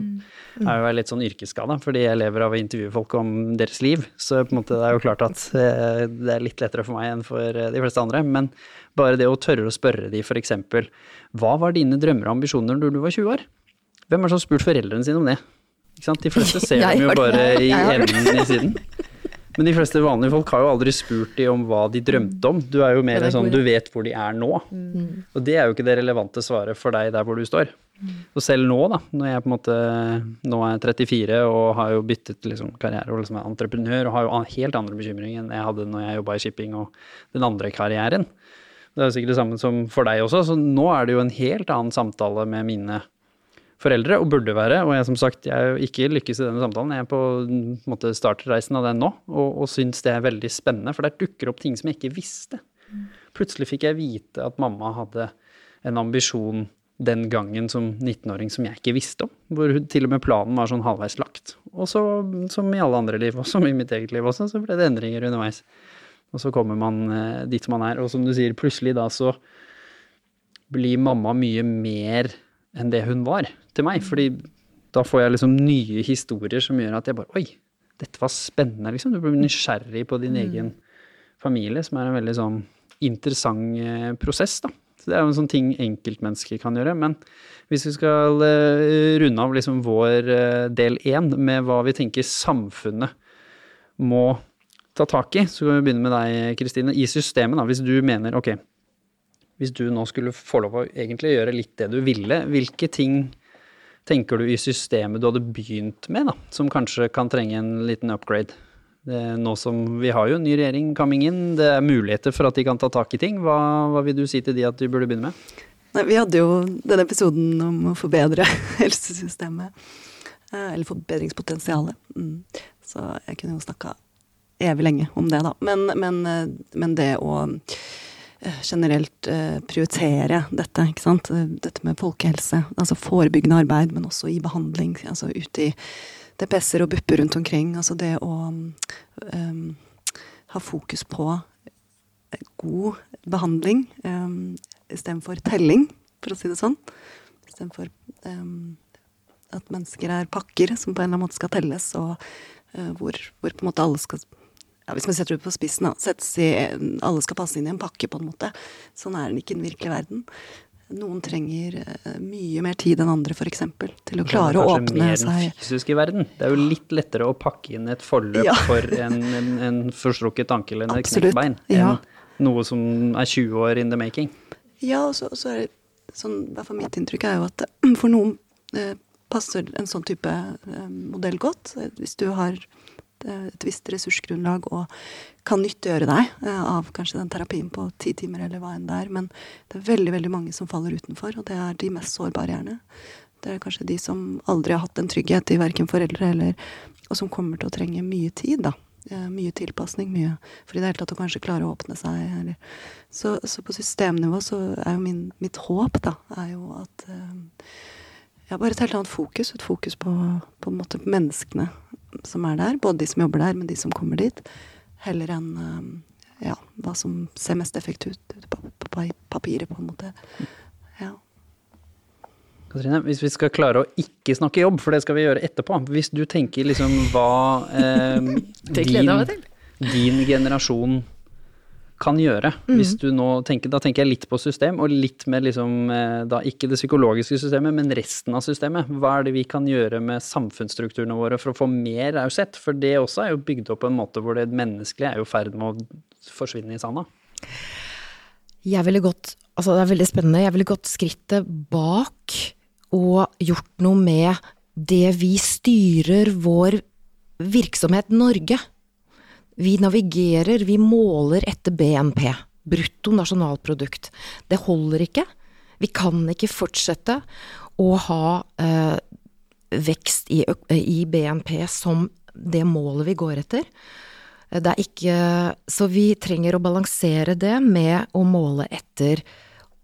er jo jeg litt sånn yrkesskada, fordi jeg lever av å intervjue folk om deres liv. Så på en måte det er jo klart at eh, det er litt lettere for meg enn for eh, de fleste andre. Men bare det å tørre å spørre de f.eks.: Hva var dine drømmer og ambisjoner da du var 20 år? Hvem er det som har spurt foreldrene sine om det? De fleste ser Jeg dem jo bare i enden i siden. Men de fleste vanlige folk har jo aldri spurt de om hva de drømte om. Du er jo mer er sånn du vet hvor de er nå. Og det er jo ikke det relevante svaret for deg der hvor du står. Og selv nå, da, når jeg på en måte nå er 34 og har jo byttet liksom karriere og liksom er entreprenør og har jo helt andre bekymringer enn jeg hadde når jeg jobba i shipping og den andre karrieren. Det er jo sikkert det samme som for deg også, så nå er det jo en helt annen samtale med mine foreldre, og burde være. Og jeg som sagt, jeg ikke lykkes i denne samtalen. Jeg er på en måte, startreisen av den nå, og, og syns det er veldig spennende. For der dukker opp ting som jeg ikke visste. Plutselig fikk jeg vite at mamma hadde en ambisjon den gangen som 19-åring som jeg ikke visste om. Hvor til og med planen var sånn halvveis lagt. Og så, som i alle andre liv, og som i mitt eget liv også, så ble det endringer underveis. Og så kommer man eh, dit man er. Og som du sier, plutselig da så blir mamma mye mer enn det hun var til meg. Fordi da får jeg liksom nye historier som gjør at jeg bare Oi, dette var spennende, liksom. Du blir nysgjerrig på din egen familie, som er en veldig sånn interessant eh, prosess, da. Så det er jo en sånn ting enkeltmennesker kan gjøre. Men hvis vi skal eh, runde av liksom vår eh, del én med hva vi tenker samfunnet må ta tak i, så kan vi begynne med deg, Kristine. I systemet, da. Hvis du mener ok, hvis du nå skulle få lov å egentlig gjøre litt det du ville, hvilke ting tenker du i systemet du hadde begynt med, da, som kanskje kan trenge en liten upgrade? Nå som vi har jo en ny regjering coming in, det er muligheter for at de kan ta tak i ting. Hva, hva vil du si til de at de burde begynne med? Nei, vi hadde jo denne episoden om å forbedre helsesystemet. eh, Eller forbedringspotensialet. Mm. Så jeg kunne jo snakka evig lenge om det, da. Men, men, eh, men det å generelt eh, prioritere dette, ikke sant. Eh, Dette med folkehelse. Altså forebyggende arbeid, men også i behandling. Altså ute i DPS-er og BUP-er rundt omkring. Altså det å um, ha fokus på god behandling. um, istedenfor telling, for å si det sånn. Istedenfor um, at mennesker er pakker som på en eller annen måte skal telles, og uh, hvor, hvor, på en måte alle skal ja, Hvis man setter det på spissen, da, i, alle skal passe inn i en pakke, på en måte. Sånn er den ikke i den virkelige verden. Noen trenger uh, mye mer tid enn andre, f.eks. til å klare å åpne seg. Kanskje mer fysisk i verden. Det er jo litt lettere å pakke inn et forløp ja. for en, en, en forstrukket ankel eller et knekt bein. Ja. Enn noe som er 20 år in the making. Ja, og så, så er det sånn, i hvert fall mitt inntrykk er jo at for noen eh, passer en sånn type eh, modell godt. Hvis du har eh, et visst ressursgrunnlag og kan nyttiggjøre deg eh, av kanskje den terapien på ti timer eller hva enn det er. Men det er veldig veldig mange som faller utenfor, og det er de mest sårbare gjerne. Det er kanskje de som aldri har hatt en trygghet i verken foreldre eller Og som kommer til å trenge mye tid, da. Mye tilpasning, mye For i det hele tatt å kanskje klare å åpne seg. Eller. Så, så på systemnivå så er jo min, mitt håp, da, er jo at uh, ja, bare et helt annet fokus. Et fokus på, på en måte menneskene som er der. Både de som jobber der, men de som kommer dit. Heller enn um, ja, hva som ser mest effektivt ut på, på, papiret, på en måte. Ja. Katrine, hvis vi skal klare å ikke snakke jobb, for det skal vi gjøre etterpå Hvis du tenker liksom hva eh, din, din generasjon kan gjøre. Hvis du nå tenker, Da tenker jeg litt på system, og litt med liksom eh, da ikke det psykologiske systemet, men resten av systemet. Hva er det vi kan gjøre med samfunnsstrukturene våre for å få mer raushet? For det også er jo bygd opp på en måte hvor det menneskelige er i ferd med å forsvinne i sanda. Jeg ville gått Altså, det er veldig spennende. Jeg ville gått skrittet bak og gjort noe med det vi styrer vår virksomhet Norge vi navigerer, vi måler etter BNP, brutto nasjonalprodukt. Det holder ikke. Vi kan ikke fortsette å ha eh, vekst i, i, BNP som det målet vi går etter. Det er ikke Så vi trenger å balansere det med å måle etter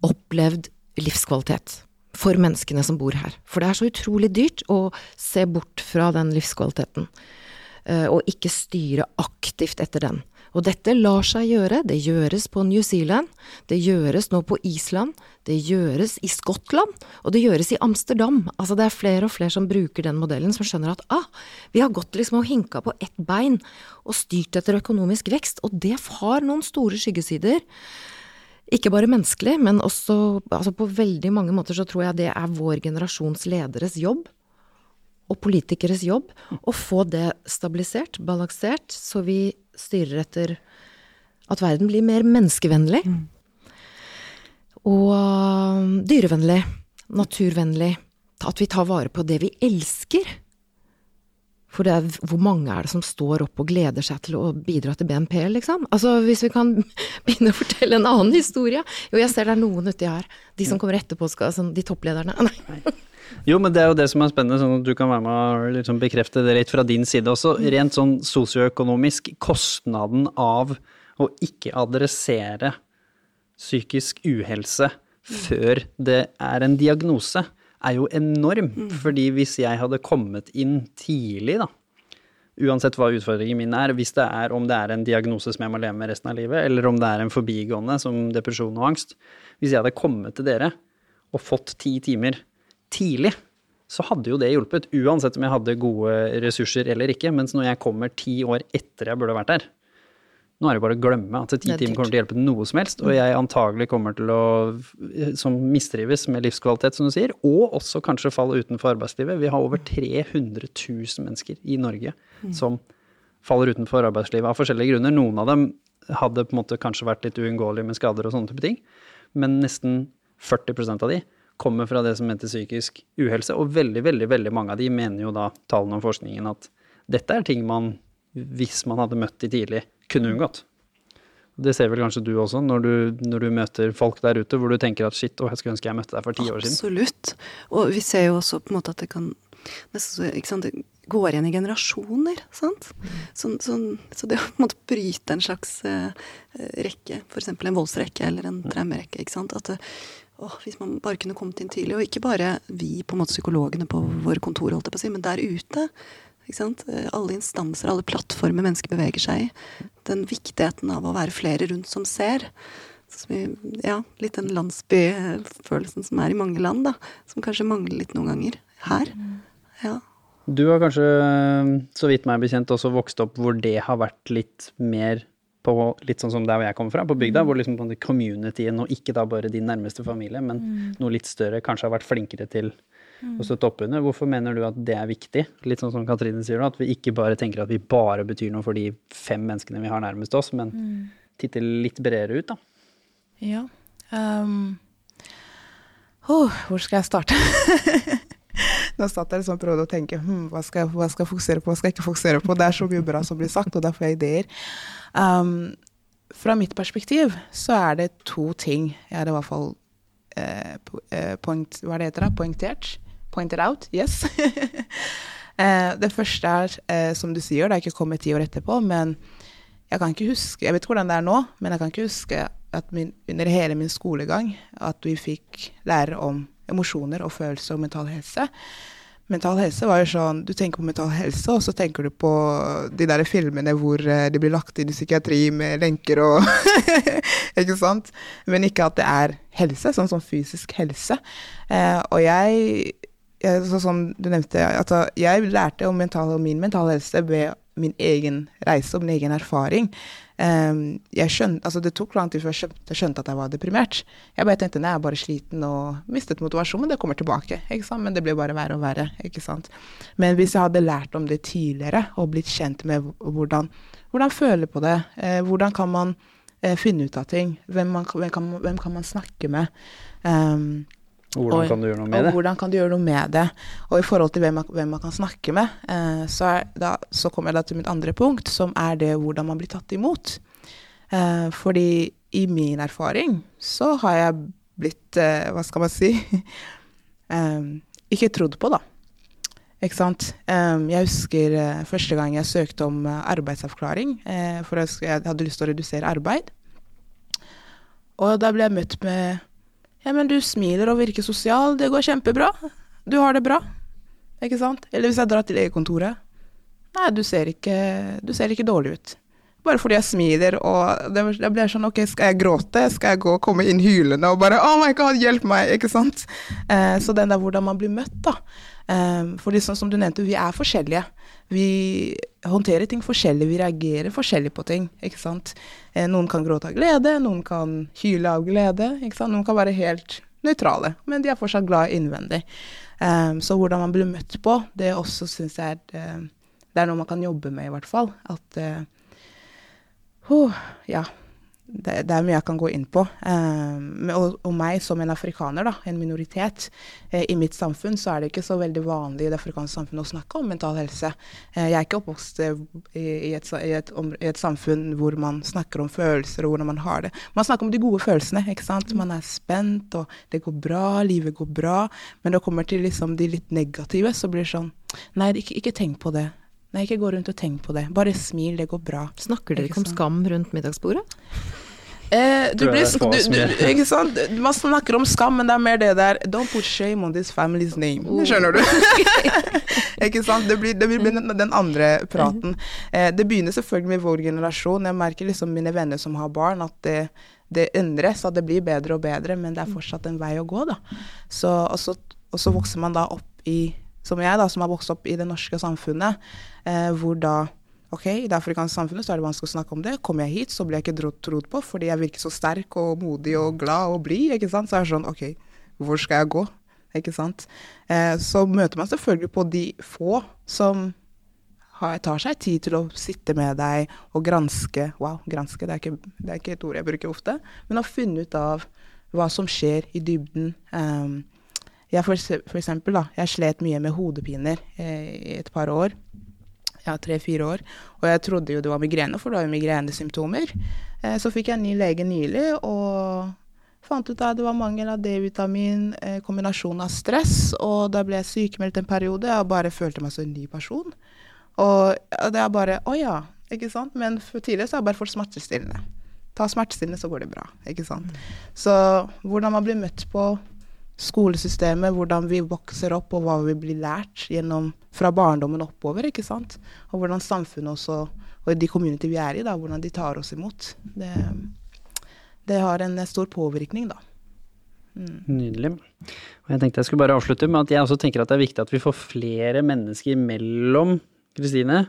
opplevd livskvalitet for menneskene som bor her. For det er så utrolig dyrt å se bort fra den livskvaliteten. Eh, og ikke styre aktivt etter den. Og dette lar seg gjøre. Det gjøres på New Zealand, det gjøres nå på Island, det gjøres i Skottland, og det gjøres i Amsterdam. Altså det er flere og flere som bruker den modellen, som skjønner at ah, vi har gått liksom og hinka på ett bein og styrt etter økonomisk vekst, og det har noen store skyggesider. Ikke bare menneskelig, men også altså på veldig mange måter så tror jeg det er vår generasjons lederes jobb og politikeres jobb å få det stabilisert, balansert, så vi styrer etter at verden blir mer menneskevennlig. Mm. Og um, dyrevennlig, naturvennlig. At vi tar vare på det vi elsker. For er, hvor mange er det som står opp og gleder seg til å bidra til BNP, liksom? Altså, hvis vi kan begynne å fortelle en annen historie. Jo, jeg ser det er noen uti her. De som kommer etterpå, skal, altså, de topplederne. Nei. Jo, men det er jo det som er spennende, sånn at du kan være med og liksom bekrefte det litt fra din side også. Rent sånn sosioøkonomisk, kostnaden av å ikke adressere psykisk uhelse før det er en diagnose, er jo enorm. Mm. Fordi hvis jeg hadde kommet inn tidlig, da, uansett hva utfordringen min er, hvis det er om det er en diagnose som jeg må leve med resten av livet, eller om det er en forbigående som depresjon og angst Hvis jeg hadde kommet til dere og fått ti timer tidlig, så hadde jo det hjulpet. Uansett om jeg hadde gode ressurser eller ikke. Mens når jeg kommer ti år etter jeg burde vært der, nå er det bare å glemme at ti timer kommer til å hjelpe noe som helst. Og jeg antagelig kommer til å som mistrives med livskvalitet, som du sier, og også kanskje falle utenfor arbeidslivet. Vi har over 300 000 mennesker i Norge mm. som faller utenfor arbeidslivet av forskjellige grunner. Noen av dem hadde på en måte kanskje vært litt uunngåelige med skader og sånne type ting, men nesten 40% av de kommer fra det som heter psykisk uhelse. Og veldig, veldig, veldig mange av de mener jo da, tallene om forskningen, at dette er ting man, hvis man hadde møtt de tidlig, kunne unngått. Det ser vel kanskje du også, når du, når du, møter folk der ute hvor du tenker at shit, å, jeg skulle ønske jeg møtte deg for ti år siden. Absolutt. Og vi ser jo også på en måte at det kan nesten det går igjen i generasjoner. sant? Så, så, så det å på en måte bryte en slags uh, rekke, f.eks. en voldsrekke eller en traumerekke, ikke sant. At uh, åh, hvis man bare kunne kommet inn tidlig. Og ikke bare vi, på en måte psykologene på våre kontor, holdt jeg på å si, men der ute. Ikke sant? Alle instanser, alle plattformer mennesker beveger seg i. Den viktigheten av å være flere rundt som ser. Så vi, ja, litt den landsbyfølelsen som er i mange land, da. Som kanskje mangler litt noen ganger her. Ja. Du har kanskje, så vidt meg bekjent, også vokst opp hvor det har vært litt mer på litt sånn som der hvor jeg kommer fra, på bygda, hvor liksom communityen, og ikke da bare din nærmeste familie, men noe litt større, kanskje har vært flinkere til å støtte opp under. Hvorfor mener du at det er viktig? Litt sånn som Katrine sier, at vi ikke bare tenker at vi bare betyr noe for de fem menneskene vi har nærmest oss, men titter litt bredere ut, da. Ja. Um. oh, hvor skal jeg starte? Nå satt jeg liksom og prøvde å tenke hm, hva, skal jeg, hva skal jeg fokusere på, hva skal jeg ikke fokusere på. Det er så mye bra som blir sagt, og da får jeg ideer. Um, fra mitt perspektiv så er det to ting jeg hadde i hvert fall eh, eh, point, hva det heter det? poengtert. Pointed out, yes. eh, det første er, eh, som du sier, det er ikke kommet ti år etterpå, men jeg kan ikke huske, jeg vet hvordan det er nå, men jeg kan ikke huske at min, under hele min skolegang at vi fikk lære om emosjoner og følelser og mental helse. Mental helse var jo sånn, Du tenker på mental helse, og så tenker du på de der filmene hvor eh, de blir lagt inn i psykiatri med lenker og Ikke sant? Men ikke at det er helse, sånn som fysisk helse. Eh, og jeg, jeg Sånn som du nevnte, altså, jeg lærte om mental, min mental helse ved min egen reise og min egen erfaring. Jeg skjønte, altså det tok lang tid før jeg skjønte, at jeg var deprimert. Jeg bare tenkte nei, jeg er bare sliten og mistet motivasjonen, men det kommer tilbake. Men det blir bare verre og verre. ikke sant? Men hvis jeg hadde lært om det tidligere og blitt kjent med hvordan, hvordan føle på det, eh, hvordan kan man eh, finne ut av ting, hvem, man, hvem, kan, hvem kan man snakke med um, Hvordan og- kan du gjøre noe med og det? hvordan kan du gjøre noe med det? Og i forhold til hvem hvem man kan snakke med, eh, så, da, så kommer jeg da til mitt andre punkt, som er det hvordan man blir tatt imot. Eh, fordi i min erfaring så har jeg blitt, eh, hva skal man si, eh, ikke trodd på, da. Ikke sant? Eh, jeg husker eh, første gang jeg søkte om arbeidsavklaring, for jeg, jeg hadde lyst til å redusere arbeid. Og da ble jeg møtt med ja, men du smiler og virker sosial, det går kjempebra. Du har det bra. Ikke sant? Eller hvis jeg drar til legekontoret. Nei, du ser ikke, du ser ikke dårlig ut. Bare fordi jeg smiler, og det, blir sånn, ok, skal jeg gråte? Skal jeg gå og komme inn hylende og bare, oh my god, hjelp meg, ikke sant? Eh, så den der hvordan man blir møtt da. Eh, fordi sånn som du nevnte, vi er forskjellige. Vi håndterer ting forskjellig, vi reagerer forskjellig på ting, ikke sant? Eh, noen kan gråte av glede, noen kan hyle av glede, ikke sant? Noen kan være helt nøytrale, men de er fortsatt glad innvendig. Um, så hvordan man blir møtt på, det også syns jeg er, eh, det er noe man kan jobbe med i hvert fall. At uh, ja. Det, det er mye jeg kan gå inn på. Eh, og, og meg som en afrikaner, da, en minoritet, eh, i mitt samfunn så er det ikke så veldig vanlig i det afrikanske samfunnet å snakke om mental helse. Eh, jeg er ikke oppvokst eh, i, i, et, i, et, om- i et samfunn hvor man snakker om følelser og hvordan man har det. Man snakker om de gode følelsene. ikke sant? Man er spent, og det går bra, livet går bra. Men når det kommer til liksom de litt negative, så blir det sånn Nei, ikke, ikke tenk på det. Nei, ikke gå rundt og tenk på det. Bare smil, det går bra. Snakker dere ikke om skam rundt middagsbordet? Eh, du blir, du, du, ikke sant? Man snakker om skam, men det er mer det der Don't put shame on this family's name. Skjønner du? ikke sant? Det blir, det blir den, den andre praten. Eh, det begynner selvfølgelig med vår generasjon. Jeg merker liksom mine venner som har barn, at det, det endres, at det blir bedre og bedre, men det er fortsatt en vei å gå, da. Så, og, så, og så vokser man da opp i, som jeg, da, som har vokst opp i det norske samfunnet, eh, hvor da Ok, I det afrikanske samfunnet så er det vanskelig å snakke om det. Kommer jeg hit, så blir jeg ikke tro- trodd på fordi jeg virker så sterk og modig og glad og blid. Så er det sånn OK, hvor skal jeg gå? Ikke sant? Eh, så møter man selvfølgelig på de få som tar seg tid til å sitte med deg og granske Wow, granske, det er ikke, det er ikke et ord jeg bruker ofte. Men å finne ut av hva som skjer i dybden. Um, jeg for, for eksempel, da, jeg slet mye med hodepiner eh, i et par år ja, tre-fire år. Og jeg trodde jo det var migrene, for det var jo migrenesymptomer. Eh, så fikk jeg en ny lege nylig, og fant ut at det var mangel av D-vitamin, eh, kombinasjon av stress, og da ble jeg sykemeldt en periode. Jeg bare følte meg som en ny person. Og det er bare Å ja, ikke sant? Men tidligere så har jeg bare fått smertestillende. Ta smertestillende, så går det bra. Ikke sant. Så hvordan man blir møtt på skolesystemet, hvordan vi vokser opp og hva vi blir lært gjennom fra barndommen oppover, ikke sant. Og hvordan samfunnet også, og de community vi er i, da, hvordan de tar oss imot. Det, det har en stor påvirkning, da. Nydelig. Og jeg tenkte jeg skulle bare avslutte med at jeg også tenker at det er viktig at vi får flere mennesker mellom Kristine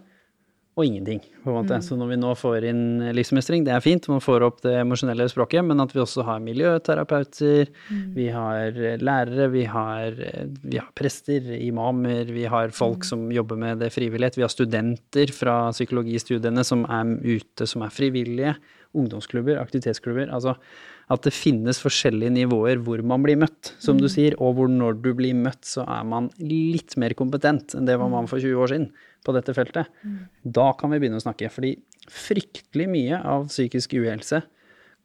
og ingenting, på en måte. Så når vi nå får inn livsmestring, det er fint, man får opp det emosjonelle språket, men at vi også har miljøterapeuter, vi har lærere, vi har, vi har prester, imamer, vi har folk som jobber med det frivillighet, vi har studenter fra psykologistudiene som er ute, som er frivillige, ungdomsklubber, aktivitetsklubber. altså at det finnes forskjellige nivåer hvor man blir møtt, som du sier, og hvor når du blir møtt, så er man litt mer kompetent enn det var man for 20 år siden på dette feltet. Da kan vi begynne å snakke, fordi fryktelig mye av psykisk uhelse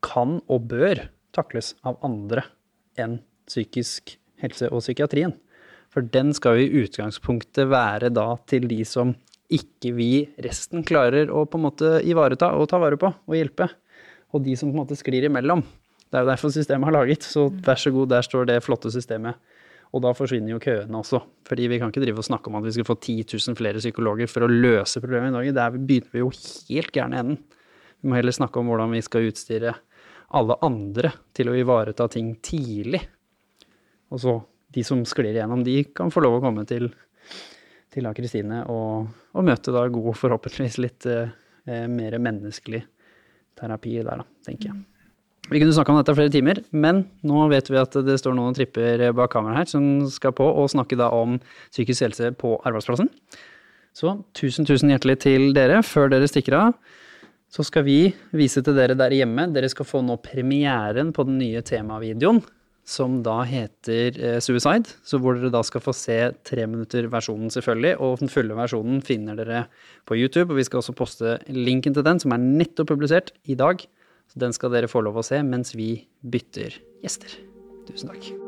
kan og bør takles av andre enn psykisk helse og psykiatrien. For den skal jo i utgangspunktet være da til de som ikke vi resten klarer å på en måte ivareta og ta vare på og hjelpe. Og de som på en måte sklir imellom. Det er jo derfor systemet har laget. Så vær så god, der står det flotte systemet. Og da forsvinner jo køene også. Fordi vi kan ikke drive og snakke om at vi skal få 10 000 flere psykologer for å løse problemet i Norge. Der begynner vi jo helt gærne enden. Vi må heller snakke om hvordan vi skal utstyre alle andre til å ivareta ting tidlig. Og så de som sklir igjennom, de kan få lov å komme til, til Kristine og, og, møte da god, forhåpentligvis litt eh, mer menneskelig terapi der, da, tenker jeg. Vi kunne snakka om dette flere timer, men nå vet vi at det står noen tripper bak kameraet her som skal på og snakke da om psykisk helse på arbeidsplassen. Så tusen, tusen hjertelig til dere. Før dere stikker av, så skal vi vise til dere der hjemme. Dere skal få nå premieren på den nye temavideoen, som da heter eh, Suicide. Så hvor dere da skal få se treminutterversjonen, selvfølgelig. Og den fulle versjonen finner dere på YouTube. Og vi skal også poste linken til den, som er nettopp publisert i dag. Så den skal dere få lov å se mens vi bytter gjester. Tusen takk.